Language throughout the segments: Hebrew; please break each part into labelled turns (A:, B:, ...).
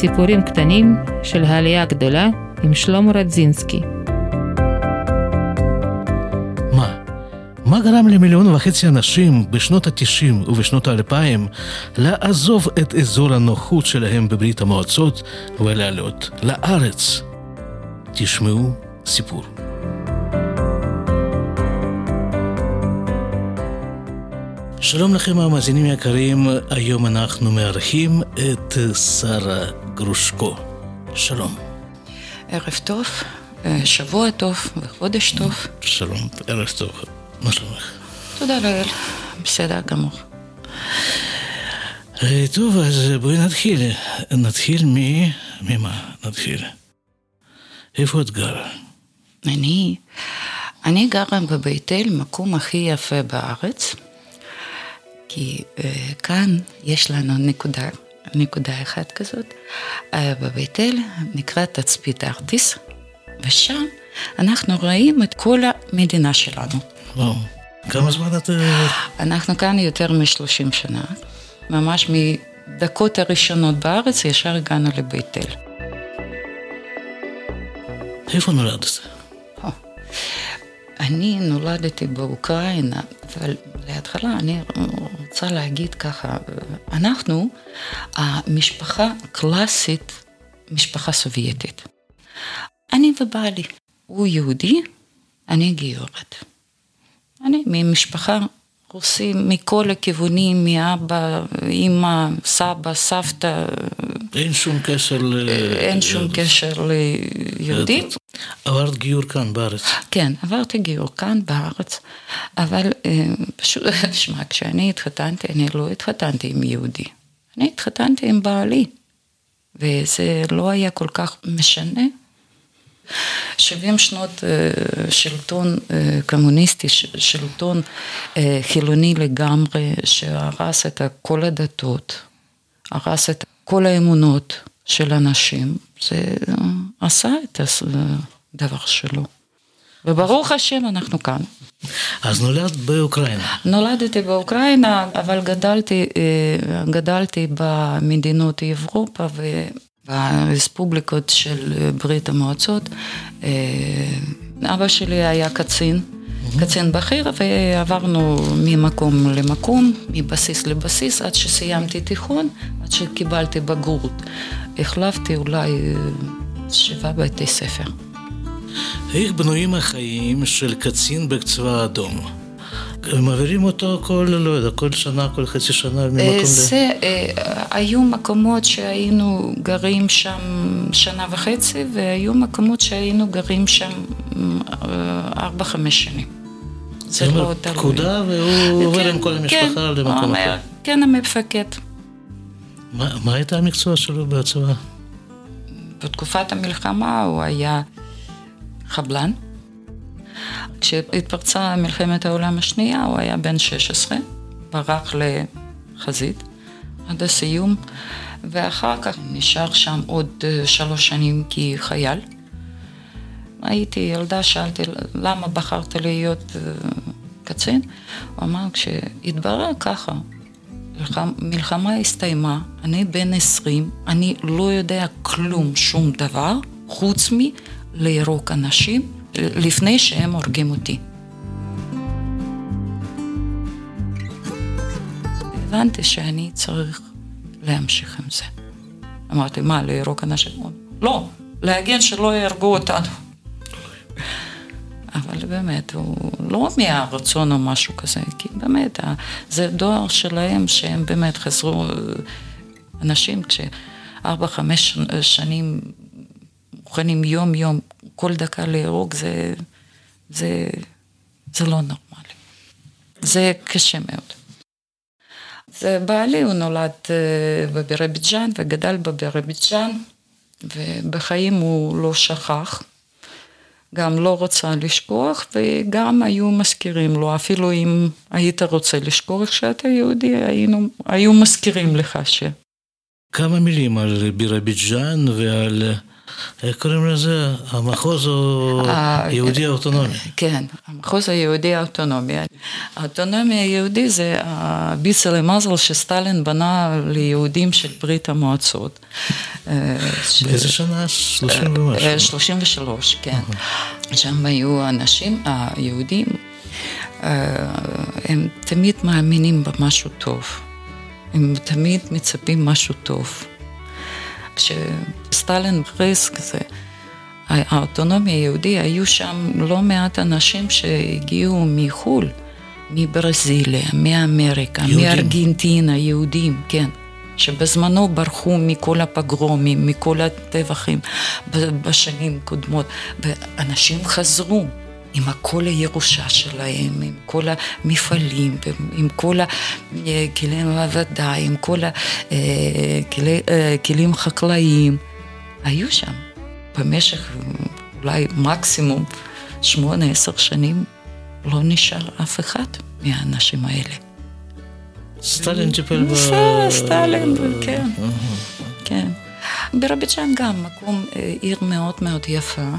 A: סיפורים קטנים של העלייה הגדולה עם שלמה רדזינסקי.
B: מה? מה גרם למיליון וחצי אנשים בשנות ה-90 ובשנות ה-2000 לעזוב את אזור הנוחות שלהם בברית המועצות ולעלות לארץ? תשמעו סיפור. שלום לכם המאזינים היקרים, היום אנחנו מארחים את שרה גרושקו. שלום.
C: ערב טוב, אה, שבוע טוב וחודש טוב.
B: שלום, ערב טוב. מה שלומך?
C: תודה לאל, בסדר גמור.
B: אה, טוב, אז בואי נתחיל. נתחיל מ... ממה נתחיל? איפה את גרה?
C: אני, אני גרה בבית אל, מקום הכי יפה בארץ, כי uh, כאן יש לנו נקודה, נקודה אחת כזאת, uh, בבית אל נקרא תצפית ארטיס, ושם אנחנו רואים את כל המדינה שלנו.
B: וואו, כמה זמן את...
C: אנחנו כאן יותר מ-30 שנה, ממש מדקות הראשונות בארץ ישר הגענו לבית אל.
B: איפה נולדת?
C: אני נולדתי באוקראינה, אבל להתחלה אני רוצה להגיד ככה, אנחנו המשפחה קלאסית, משפחה סובייטית. אני ובעלי, הוא יהודי, אני גיורת. אני ממשפחה רוסים מכל הכיוונים, מאבא, אימא, סבא, סבתא.
B: אין שום קשר ל...
C: אין שום קשר ליהודית.
B: עברת גיור כאן בארץ.
C: כן, עברתי גיור כאן בארץ, אבל פשוט, תשמע, כשאני התחתנתי, אני לא התחתנתי עם יהודי, אני התחתנתי עם בעלי, וזה לא היה כל כך משנה. 70 שנות שלטון קומוניסטי, שלטון חילוני לגמרי, שהרס את כל הדתות, הרס את כל האמונות של אנשים, זה עשה את הדבר שלו. וברוך השם אנחנו כאן.
B: אז נולדת באוקראינה.
C: נולדתי באוקראינה, אבל גדלתי, גדלתי במדינות אירופה ברספובליקות של ברית המועצות. אבא שלי היה קצין, קצין בכיר, ועברנו ממקום למקום, מבסיס לבסיס, עד שסיימתי תיכון, עד שקיבלתי בגרות. החלפתי אולי שבעה בתי ספר.
B: איך בנויים החיים של קצין בצבא האדום? מעבירים אותו כל, לא יודע, כל שנה, כל חצי שנה ממקום
C: זה, ל... היו מקומות שהיינו גרים שם שנה וחצי, והיו מקומות שהיינו גרים שם ארבע-חמש שנים.
B: זה לא תלוי. פקודה והוא עובר
C: כן,
B: עם כל המשפחה
C: כן,
B: למקום אחר.
C: כן, המפקד.
B: מה, מה הייתה המקצוע שלו בצבא?
C: בתקופת המלחמה הוא היה חבלן. כשהתפרצה מלחמת העולם השנייה, הוא היה בן 16, ברח לחזית עד הסיום, ואחר כך נשאר שם עוד שלוש שנים כחייל. הייתי ילדה, שאלתי למה בחרת להיות קצין? הוא אמר, כשהתברר ככה, מלחמה הסתיימה, אני בן 20, אני לא יודע כלום, שום דבר, חוץ מלירוק אנשים לפני שהם הורגים אותי. הבנתי שאני צריך להמשיך עם זה. אמרתי, מה, לירוק אנשים? לא, להגן שלא יהרגו אותנו. אבל באמת, הוא לא מהרצון או משהו כזה, כי באמת, זה דואר שלהם שהם באמת חזרו, אנשים כשארבע-חמש שנים מוכנים יום-יום, כל דקה להרוג, זה, זה, זה לא נורמלי. זה קשה מאוד. זה בעלי, הוא נולד בבירוביג'אן וגדל בבירוביג'אן, ובחיים הוא לא שכח. גם לא רוצה לשכוח, וגם היו מזכירים לו, אפילו אם היית רוצה לשכוח שאתה יהודי, היינו, היו מזכירים לך ש...
B: כמה מילים על בירוביג'אן ועל איך קוראים לזה? המחוז או היהודי האוטונומי?
C: כן, המחוז היהודי האוטונומי. האוטונומי היהודי זה הביסה למזל שסטלין בנה ליהודים של ברית המועצות.
B: באיזה שנה? 30 ומשהו.
C: 33, כן. שם היו אנשים, היהודים, הם תמיד מאמינים במשהו טוב. הם תמיד מצפים משהו טוב. כשסטלין הכריז כזה, האוטונומיה היהודי, היו שם לא מעט אנשים שהגיעו מחו"ל, מברזיליה, מאמריקה, יהודים. מארגנטינה, יהודים, כן. שבזמנו ברחו מכל הפגרומים, מכל הטבחים בשנים קודמות, ואנשים חזרו. עם כל הירושה שלהם, עם כל המפעלים, עם כל הכלי העבודה, עם כל הכלים חקלאיים, היו שם במשך אולי מקסימום שמונה, עשר שנים, לא נשאר אף אחד מהאנשים האלה.
B: סטלין טיפל ב...
C: סטלין, כן, כן. ברביצ'אן גם מקום, עיר מאוד מאוד יפה.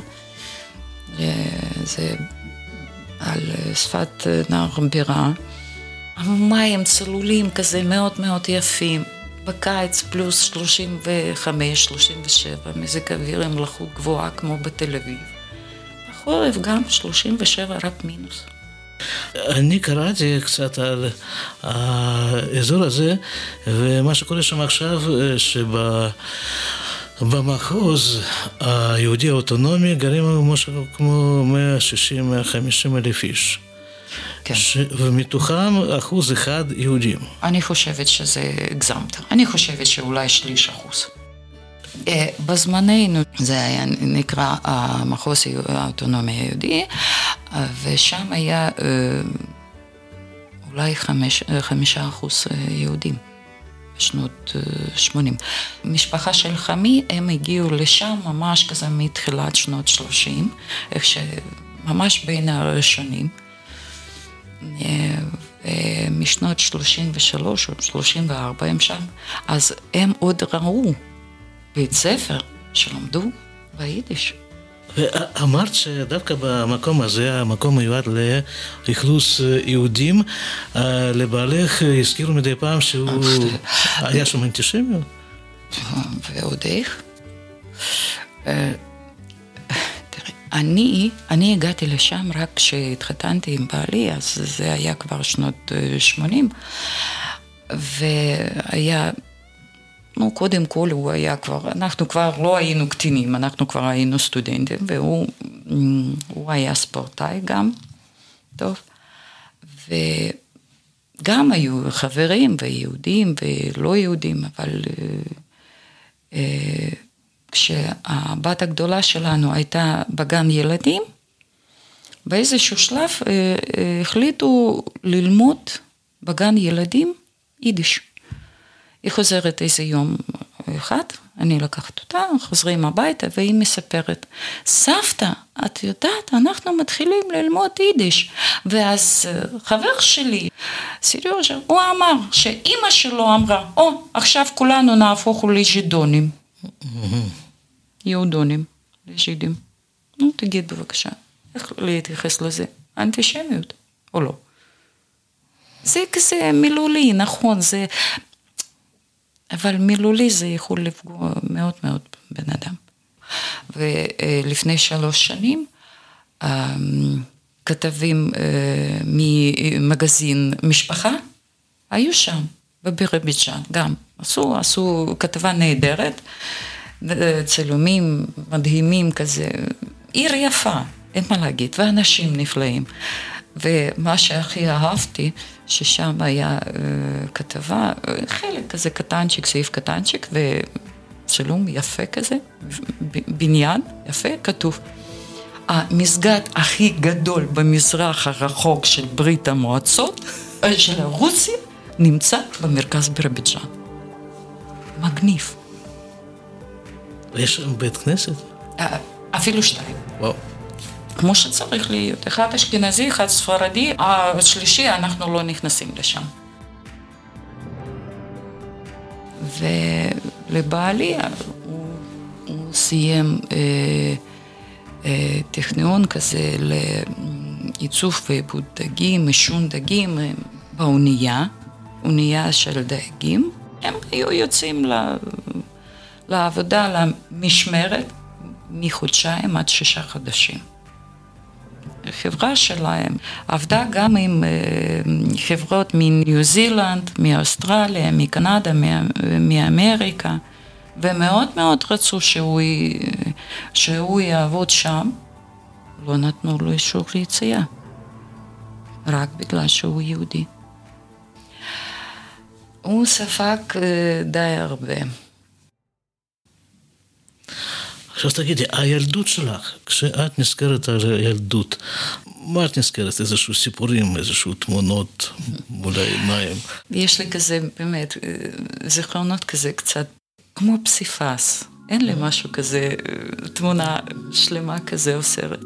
C: זה על שפת נהר בירה. מים צלולים כזה מאוד מאוד יפים. בקיץ פלוס 35, 37, מזג אוויר עם לחות גבוהה כמו בתל אביב. בחורף גם 37 רק מינוס.
B: אני קראתי קצת על האזור הזה, ומה שקורה שם עכשיו, שב... במחוז היהודי האוטונומי גרים משהו כמו 160-150 אלף איש. כן. ש... ומתוכם אחוז אחד יהודים.
C: אני חושבת שזה הגזמת. אני חושבת שאולי שליש אחוז. בזמננו זה היה נקרא המחוז האוטונומי היהודי, ושם היה אולי חמש, חמישה אחוז יהודים. שנות 80. משפחה של חמי, הם הגיעו לשם ממש כזה מתחילת שנות 30, איך שממש בין הראשונים. משנות 33 או 34 הם שם, אז הם עוד ראו בית ספר שלמדו ביידיש.
B: ואמרת שדווקא במקום הזה, המקום מיועד לאכלוס יהודים, לבעלך הזכירו מדי פעם שהוא היה שם אנטישמיות.
C: ועוד איך? אני, אני הגעתי לשם רק כשהתחתנתי עם בעלי, אז זה היה כבר שנות 80, והיה נו, קודם כל הוא היה כבר, אנחנו כבר לא היינו קטינים, אנחנו כבר היינו סטודנטים, והוא היה ספורטאי גם, טוב, וגם היו חברים ויהודים ולא יהודים, אבל אה, כשהבת הגדולה שלנו הייתה בגן ילדים, באיזשהו שלב אה, אה, החליטו ללמוד בגן ילדים יידיש. היא חוזרת איזה יום אחד, אני לקחת אותה, חוזרים הביתה והיא מספרת, סבתא, את יודעת, אנחנו מתחילים ללמוד יידיש. ואז אה, חבר שלי, סיריוז'ה, הוא אמר שאימא שלו אמרה, או, oh, עכשיו כולנו נהפוך לז'ידונים. יהודונים, לז'ידים. נו, תגיד בבקשה, איך להתייחס לזה? אנטישמיות, או לא? זה כזה מילולי, נכון, זה אבל מילולי זה יכול לפגוע מאוד מאוד בן אדם. ולפני שלוש שנים, אמ, כתבים אה, ממגזין משפחה היו שם, בבירביג'אן גם. עשו, עשו כתבה נהדרת, צילומים מדהימים כזה, עיר יפה, אין מה להגיד, ואנשים נפלאים. ומה שהכי אהבתי, ששם היה uh, כתבה, חלק כזה קטנצ'יק, סעיף קטנצ'יק, וצילום יפה כזה, בניין יפה, כתוב. המסגד הכי גדול במזרח הרחוק של ברית המועצות, אה, של רוסיה, נמצא במרכז בירביג'אן. מגניב.
B: יש שם בית כנסת?
C: אה, אפילו שתיים.
B: וואו.
C: כמו שצריך להיות. אחד אשכנזי, אחד ספרדי, השלישי אנחנו לא נכנסים לשם. ולבעלי הוא, הוא סיים אה, אה, טכניון כזה לעיצוב ועיבוד דגים, עישון דגים אה, באונייה, אונייה של דייגים. הם היו יוצאים ל... לעבודה, למשמרת, מחודשיים עד שישה חודשים. החברה שלהם עבדה גם עם חברות מניו זילנד, מאוסטרליה, מקנדה, מאמריקה, ומאוד מאוד רצו שהוא, שהוא יעבוד שם, לא נתנו לו אישור ליציאה, רק בגלל שהוא יהודי. הוא ספג די הרבה.
B: עכשיו תגידי, הילדות שלך, כשאת נזכרת על הילדות, מה את נזכרת? איזשהו סיפורים, איזשהו תמונות מול העיניים?
C: יש לי כזה, באמת, זיכרונות כזה קצת כמו פסיפס. אין לי משהו כזה, תמונה שלמה כזה או סרט.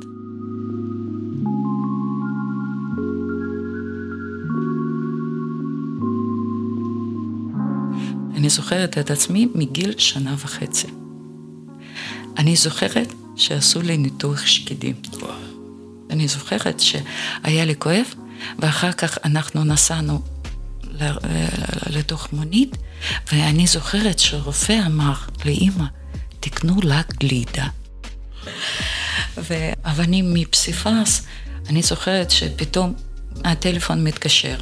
C: אני זוכרת את עצמי מגיל שנה וחצי. אני זוכרת שעשו לי ניתוח שקדים. אני זוכרת שהיה לי כואב, ואחר כך אנחנו נסענו לתוך מונית, ואני זוכרת שרופא אמר לאימא, תקנו לה גלידה. ואני מפסיפס, אני זוכרת שפתאום הטלפון מתקשר.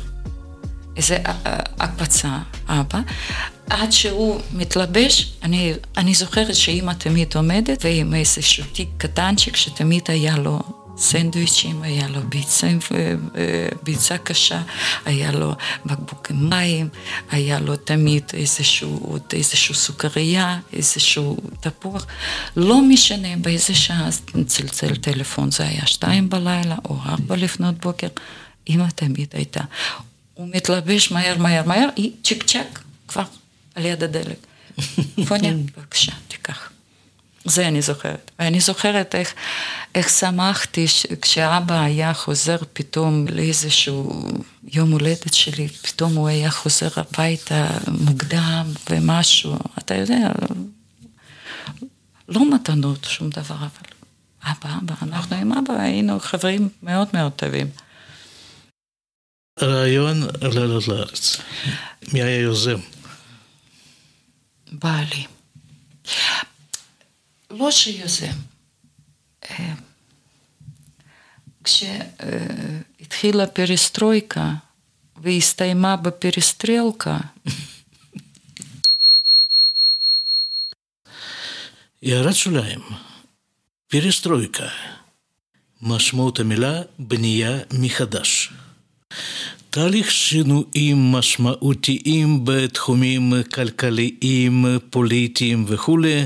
C: איזה הקפצה, אבא, עד שהוא מתלבש, אני, אני זוכרת שאימא תמיד עומדת ועם איזשהו תיק קטנצ'יק שתמיד היה לו סנדוויצ'ים, היה לו ביצה, ביצה קשה, היה לו בקבוקי מים, היה לו תמיד איזשהו, איזשהו סוכריה, איזשהו תפוח. לא משנה באיזה שעה צלצל טלפון, זה היה שתיים בלילה או ארבע לפנות בוקר, אמא תמיד הייתה. הוא מתלבש מהר מהר מהר, היא צ'יק צ'ק כבר על יד הדלק. פוניה, בבקשה, תיקח. זה אני זוכרת. ואני זוכרת איך, איך שמחתי כשאבא היה חוזר פתאום לאיזשהו יום הולדת שלי, פתאום הוא היה חוזר הביתה מוקדם ומשהו, אתה יודע, לא מתנות, שום דבר, אבל אבא, אבא, אנחנו עם אבא היינו חברים מאוד מאוד טובים.
B: רעיון לעלות לארץ, מי היה יוזם?
C: בעלי. לא שיוזם. כשהתחילה פריסטרויקה והסתיימה בפריסטרלקה,
B: הערת שוליים, פריסטרויקה, משמעות המילה בנייה מחדש. תהליך שינויים משמעותיים בתחומים כלכליים, פוליטיים וכולי,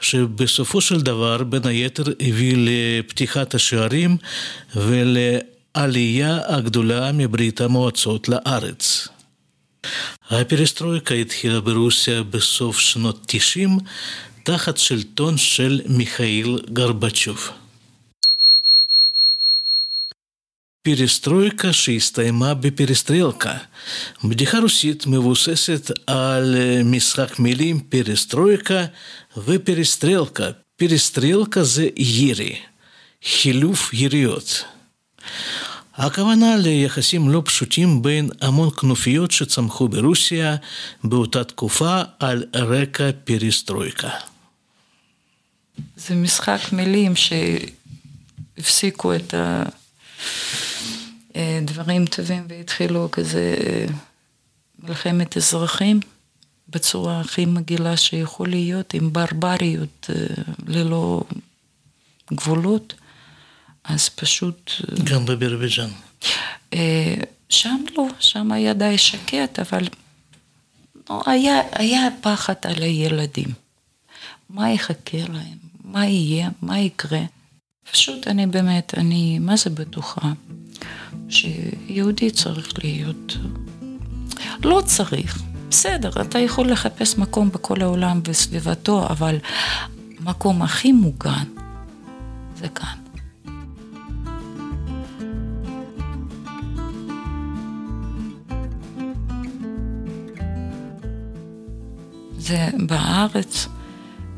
B: שבסופו של דבר בין היתר הביא לפתיחת השערים ולעלייה הגדולה מברית המועצות לארץ. הפרסטרויקה התחילה ברוסיה בסוף שנות 90 תחת שלטון של מיכאיל גרבצ'וב. פרסטרויקה שהסתיימה בפרסטרלקה. בדיחה רוסית מבוססת על משחק מילים פרסטרויקה ופרסטרלקה. פרסטרלקה זה ירי, חילוף יריות. הכוונה ליחסים לא פשוטים בין המון כנופיות שצמחו ברוסיה באותה תקופה על רקע פרסטרויקה.
C: זה משחק מילים שהפסיקו את ה... דברים טובים והתחילו כזה מלחמת אזרחים בצורה הכי מגעילה שיכול להיות, עם ברבריות ללא גבולות, אז פשוט...
B: גם בבירוביג'אן.
C: שם לא, שם היה די שקט, אבל לא, היה, היה פחד על הילדים. מה יחכה להם? מה יהיה? מה יקרה? פשוט אני באמת, אני מה זה בטוחה שיהודי צריך להיות, לא צריך, בסדר, אתה יכול לחפש מקום בכל העולם וסביבתו, אבל מקום הכי מוגן זה כאן. זה בארץ,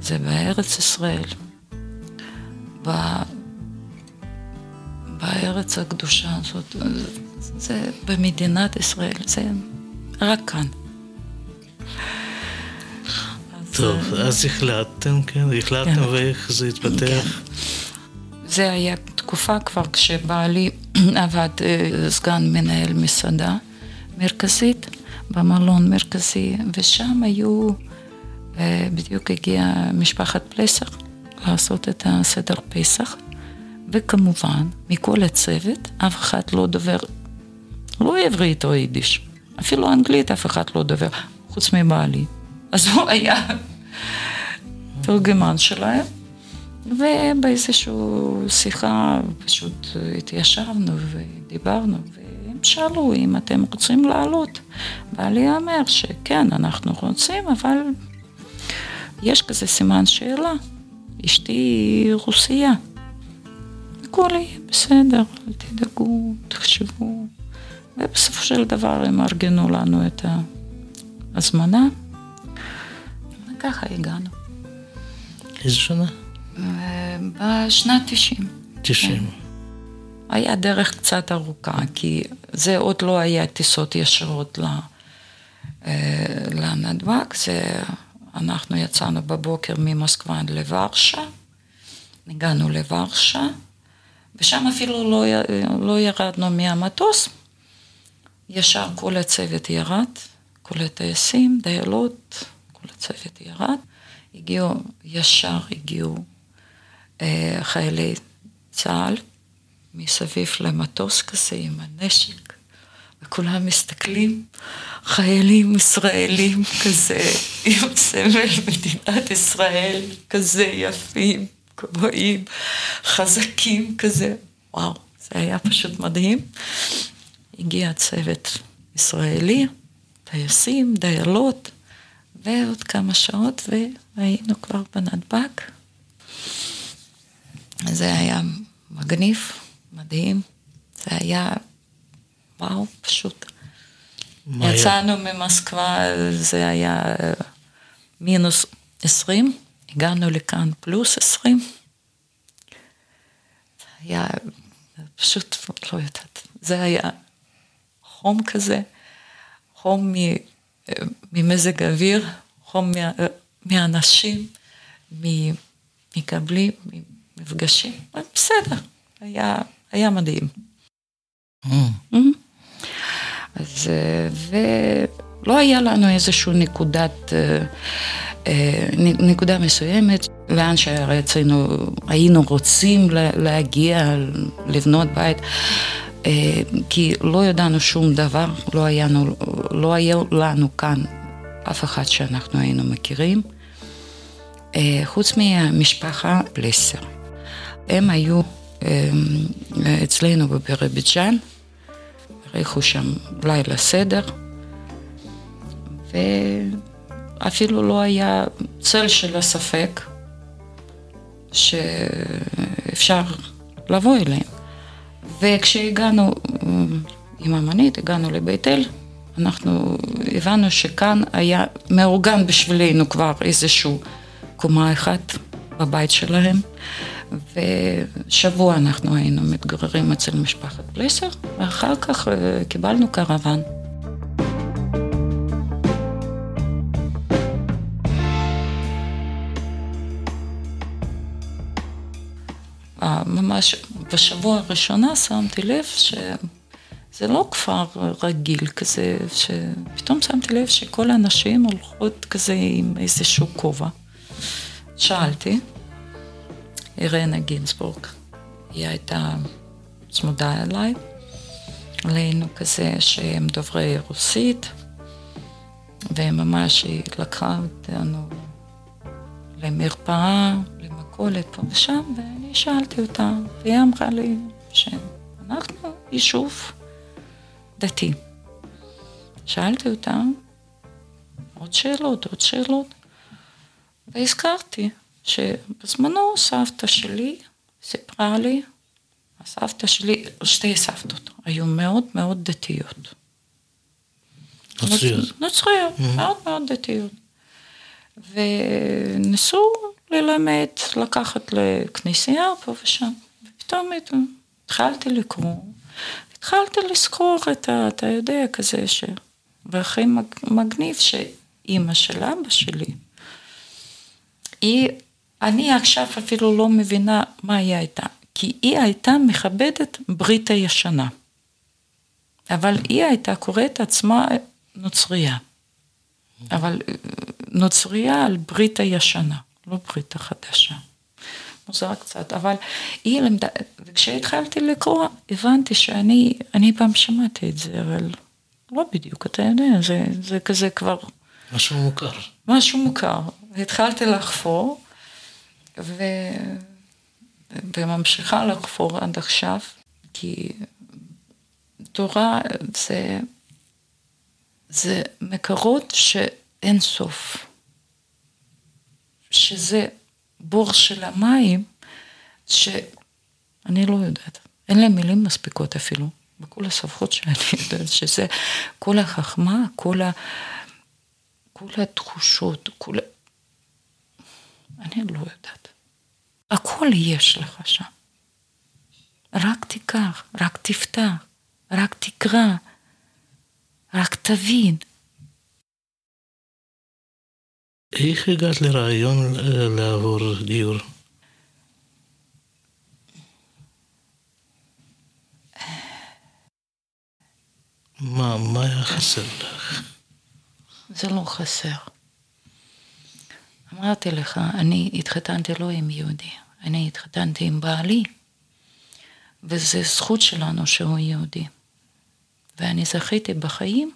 C: זה בארץ ישראל, ב... בארץ הקדושה הזאת, זה במדינת ישראל, זה רק כאן.
B: טוב, אז החלטתם, כן, החלטתם
C: כן.
B: ואיך זה התפתח?
C: כן. זה היה תקופה כבר כשבעלי עבד אה, סגן מנהל מסעדה מרכזית במלון מרכזי, ושם היו, אה, בדיוק הגיעה משפחת פלסח לעשות את הסדר פסח, וכמובן, מכל הצוות, אף אחד לא דובר, לא עברית או יידיש, אפילו אנגלית אף אחד לא דובר, חוץ מבעלי. אז הוא היה תורגמן שלהם. ובאיזושהי שיחה פשוט התיישבנו ודיברנו, שאלו אם אתם רוצים לעלות. בעלי אומר שכן, אנחנו רוצים, אבל יש כזה סימן שאלה. אשתי היא רוסייה. הכל יהיה בסדר, אל תדאגו, תחשבו. ובסופו של דבר הם ארגנו לנו את ההזמנה, וככה הגענו.
B: איזה שנה?
C: בשנת 90.
B: 90.
C: היה דרך קצת ארוכה, כי זה עוד לא היה טיסות ישירות לנתב"ג, זה אנחנו יצאנו בבוקר ממוסקבה לוורשה, הגענו לוורשה, ושם אפילו לא, לא ירדנו מהמטוס, ישר כל הצוות ירד, כל הטייסים, דיילות, כל הצוות ירד, הגיעו, ישר הגיעו אה, חיילי צה"ל מסביב למטוס כזה עם הנשק, וכולם מסתכלים, חיילים ישראלים כזה, עם סמל מדינת ישראל, כזה יפים, גבוהים, חזקים כזה, וואו, זה היה פשוט מדהים. הגיע צוות ישראלי, טייסים, דיילות, ועוד כמה שעות, והיינו כבר בנתב"ג. זה היה מגניב, מדהים, זה היה, וואו, פשוט. יצאנו ממוסקבה, זה היה מינוס 20, הגענו לכאן פלוס 20. זה היה פשוט, לא יודעת, זה היה חום כזה, חום ממזג האוויר, חום מאנשים, מקבלים, מפגשים, בסדר, היה, היה מדהים. Mm. אז, ולא היה לנו איזושהי נקודת, נקודה מסוימת, לאן שרצינו, היינו רוצים להגיע, לבנות בית, כי לא ידענו שום דבר, לא, היינו, לא היה לנו כאן אף אחד שאנחנו היינו מכירים, חוץ מהמשפחה פלסר. הם היו אצלנו בבירוביג'אן, ערכו שם לילה סדר, ואפילו לא היה צל של הספק שאפשר לבוא אליהם. וכשהגענו עם המנית, הגענו לבית אל, אנחנו הבנו שכאן היה מאורגן בשבילנו כבר איזשהו קומה אחת בבית שלהם. ושבוע אנחנו היינו מתגוררים אצל משפחת פלסר, ואחר כך קיבלנו קרוון. ממש בשבוע הראשונה שמתי לב שזה לא כפר רגיל כזה, שפתאום שמתי לב שכל הנשים הולכות כזה עם איזשהו כובע. שאלתי, אירנה גינזבורג. היא הייתה צמודה אליי, עלינו כזה שהם דוברי רוסית, וממש היא לקחה אותנו למרפאה, למכולת פה ושם, ואני שאלתי אותה, והיא אמרה לי שאנחנו יישוב דתי. שאלתי אותה עוד שאלות, עוד שאלות, והזכרתי שבזמנו סבתא שלי סיפרה לי, הסבתא שלי, שתי סבתות, היו מאוד מאוד דתיות.
B: נוצריות.
C: נוצריות, mm-hmm. מאוד מאוד דתיות. וניסו ללמד, לקחת לכנסייה פה ושם. ופתאום התחלתי לקרוא, התחלתי לזכור את ה... אתה יודע, כזה ש... והכי מגניב שאימא של אבא שלי, היא, אני עכשיו אפילו לא מבינה מה היא הייתה, כי היא הייתה מכבדת ברית הישנה. אבל היא הייתה קוראת עצמה נוצרייה. אבל אה, נוצרייה על ברית הישנה, לא ברית החדשה. מוזר קצת, אבל היא למדה, וכשהתחלתי לקרוא, הבנתי שאני, אני פעם שמעתי את זה, אבל לא בדיוק, אתה יודע, זה, זה כזה כבר...
B: משהו מוכר.
C: משהו מוכר. התחלתי לחפור, ו... וממשיכה לחפור עד עכשיו, כי תורה זה, זה מקורות שאין סוף. שזה בור של המים, שאני לא יודעת, אין להם מילים מספיקות אפילו, בכל השפות שאני יודעת, שזה כל החכמה, כל, ה, כל התחושות, כל... אני לא יודעת. הכל יש לך שם. רק תיקח, רק תפתח, רק תקרא, רק תבין.
B: איך הגעת לרעיון אה, לעבור גיור? מה, מה היה חסר לך?
C: זה לא חסר. אמרתי לך, אני התחתנתי לא עם יהודי, אני התחתנתי עם בעלי, וזו זכות שלנו שהוא יהודי. ואני זכיתי בחיים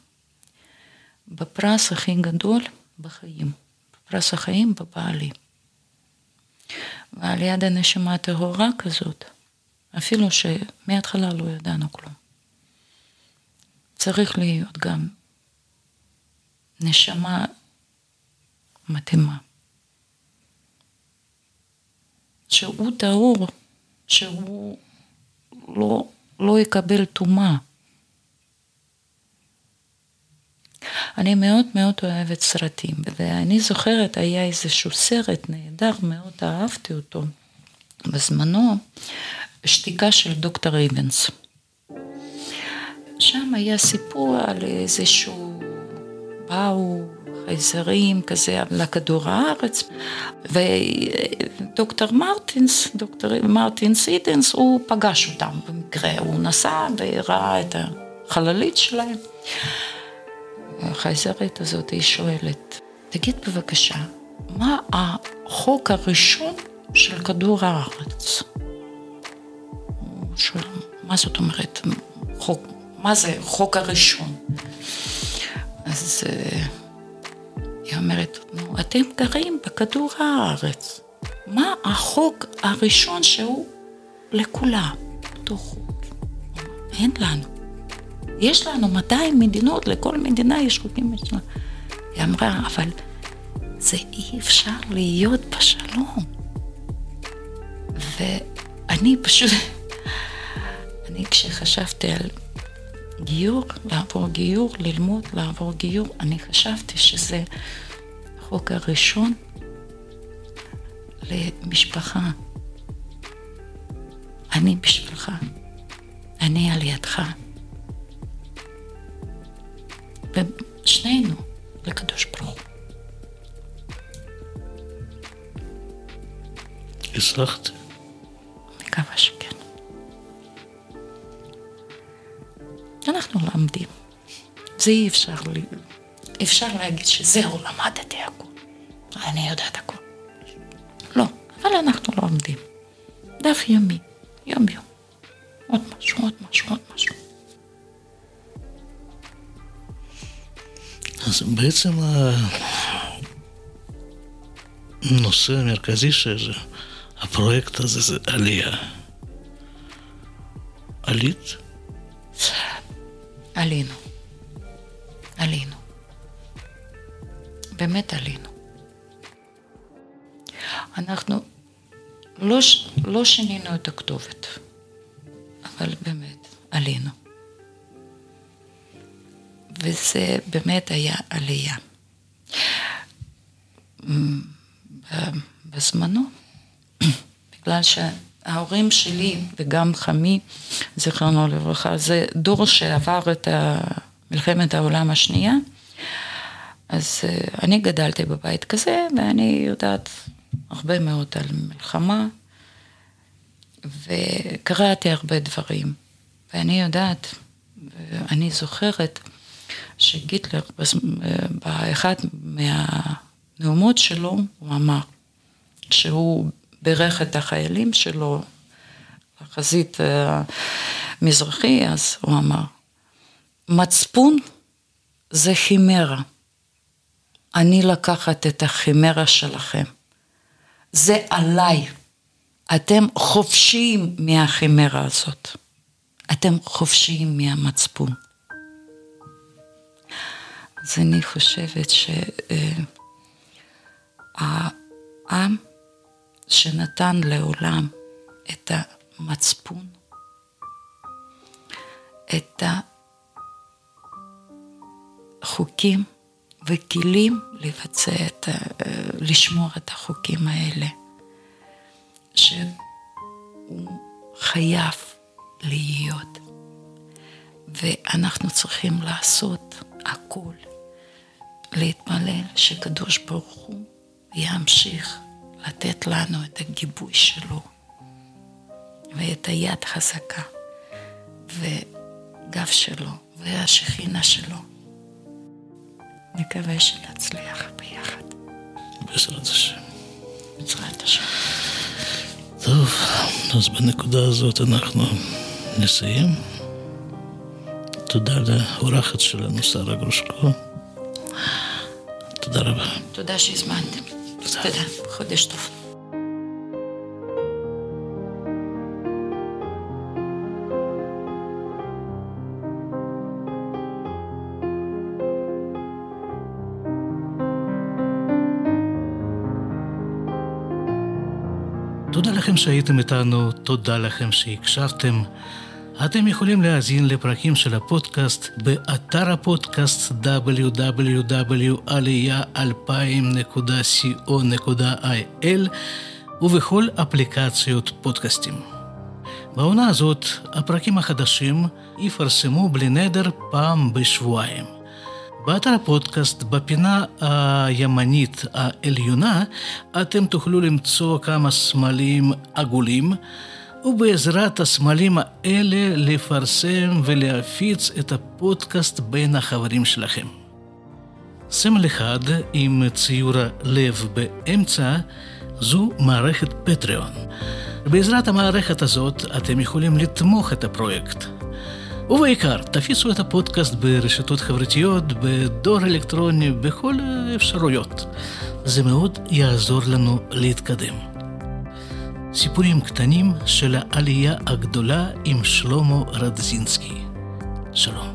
C: בפרס הכי גדול בחיים. פרס החיים בבעלי. ועל יד הנשמה הטהורה כזאת, אפילו שמההתחלה לא ידענו כלום. צריך להיות גם נשמה מתאימה. שהוא טהור, שהוא לא, לא יקבל טומאה. אני מאוד מאוד אוהבת סרטים, ואני זוכרת, היה איזשהו סרט נהדר, מאוד אהבתי אותו בזמנו, שתיקה של דוקטור איבנס. שם היה סיפור על איזשהו, באו חייזרים כזה לכדור הארץ, ודוקטור מרטינס, דוקטור מרטינס אידנס, הוא פגש אותם במקרה, הוא נסע וראה את החללית שלהם. החייזרית הזאת, היא שואלת, תגיד בבקשה, מה החוק הראשון של כדור הארץ? הוא שואל, מה זאת אומרת, חוק, מה זה חוק הראשון? אז אה, היא אומרת, נו, אתם גרים בכדור הארץ, מה החוק הראשון שהוא לכולם, אותו חוק? אין לנו. יש לנו 200 מדינות, לכל מדינה יש חוקים משלה. היא אמרה, אבל זה אי אפשר להיות בשלום. ואני פשוט, אני כשחשבתי על גיור, לעבור גיור, ללמוד לעבור גיור, אני חשבתי שזה החוק הראשון למשפחה. אני בשבילך, אני על ידך. ושנינו לקדוש ברוך הוא.
B: הצלחת?
C: מקווה שכן. אנחנו לומדים. זה אי אפשר, לי. אפשר להגיד שזהו, למדתי הכול. אני יודעת הכול. לא, אבל אנחנו לומדים. דף יומי, יום יום. עוד משהו, עוד משהו, עוד משהו.
B: אז בעצם הנושא המרכזי של הפרויקט הזה זה עלייה. עלית?
C: עלינו. עלינו. באמת עלינו. אנחנו לא, לא שינינו את הכתובת, אבל באמת עלינו. וזה באמת היה עלייה. בזמנו, בגלל שההורים שלי וגם חמי, זיכרונו לברכה, זה דור שעבר את מלחמת העולם השנייה, אז אה, אני גדלתי בבית כזה, ואני יודעת הרבה מאוד על מלחמה, וקראתי הרבה דברים, ואני יודעת, ואני זוכרת שגיטלר, באחד מהנאומות שלו, הוא אמר שהוא בירך את החיילים שלו לחזית המזרחי, אז הוא אמר, מצפון זה חימרה. אני לקחת את החימרה שלכם. זה עליי. אתם חופשיים מהחימרה הזאת. אתם חופשיים מהמצפון. אז אני חושבת שהעם שנתן לעולם את המצפון, את החוקים וכלים לבצע את, לשמור את החוקים האלה, שהוא חייב להיות. ואנחנו צריכים לעשות הכל, להתפלל שקדוש ברוך הוא ימשיך לתת לנו את הגיבוי שלו ואת היד חזקה וגב שלו והשכינה שלו. נקווה שנצליח ביחד.
B: בעזרת השם.
C: בעזרת השם.
B: טוב, אז בנקודה הזאת אנחנו נסיים. תודה לאורחת שלנו, שרה גרושקו. תודה רבה.
C: תודה שהזמנתם. תודה. תודה. חודש טוב.
B: תודה לכם שהייתם איתנו, תודה לכם שהקשבתם. אתם יכולים להאזין לפרקים של הפודקאסט באתר הפודקאסט www.aliyah2000.co.il ובכל אפליקציות פודקאסטים. בעונה הזאת, הפרקים החדשים יפרסמו בלי נדר פעם בשבועיים. באתר הפודקאסט, בפינה הימנית העליונה, אתם תוכלו למצוא כמה סמלים עגולים, ובעזרת הסמלים האלה לפרסם ולהפיץ את הפודקאסט בין החברים שלכם. סמל אחד עם ציור לב באמצע זו מערכת פטריון. בעזרת המערכת הזאת אתם יכולים לתמוך את הפרויקט. ובעיקר, תפיסו את הפודקאסט ברשתות חברתיות, בדור אלקטרוני, בכל האפשרויות. זה מאוד יעזור לנו להתקדם. סיפורים קטנים של העלייה הגדולה עם שלמה רדזינסקי. שלום.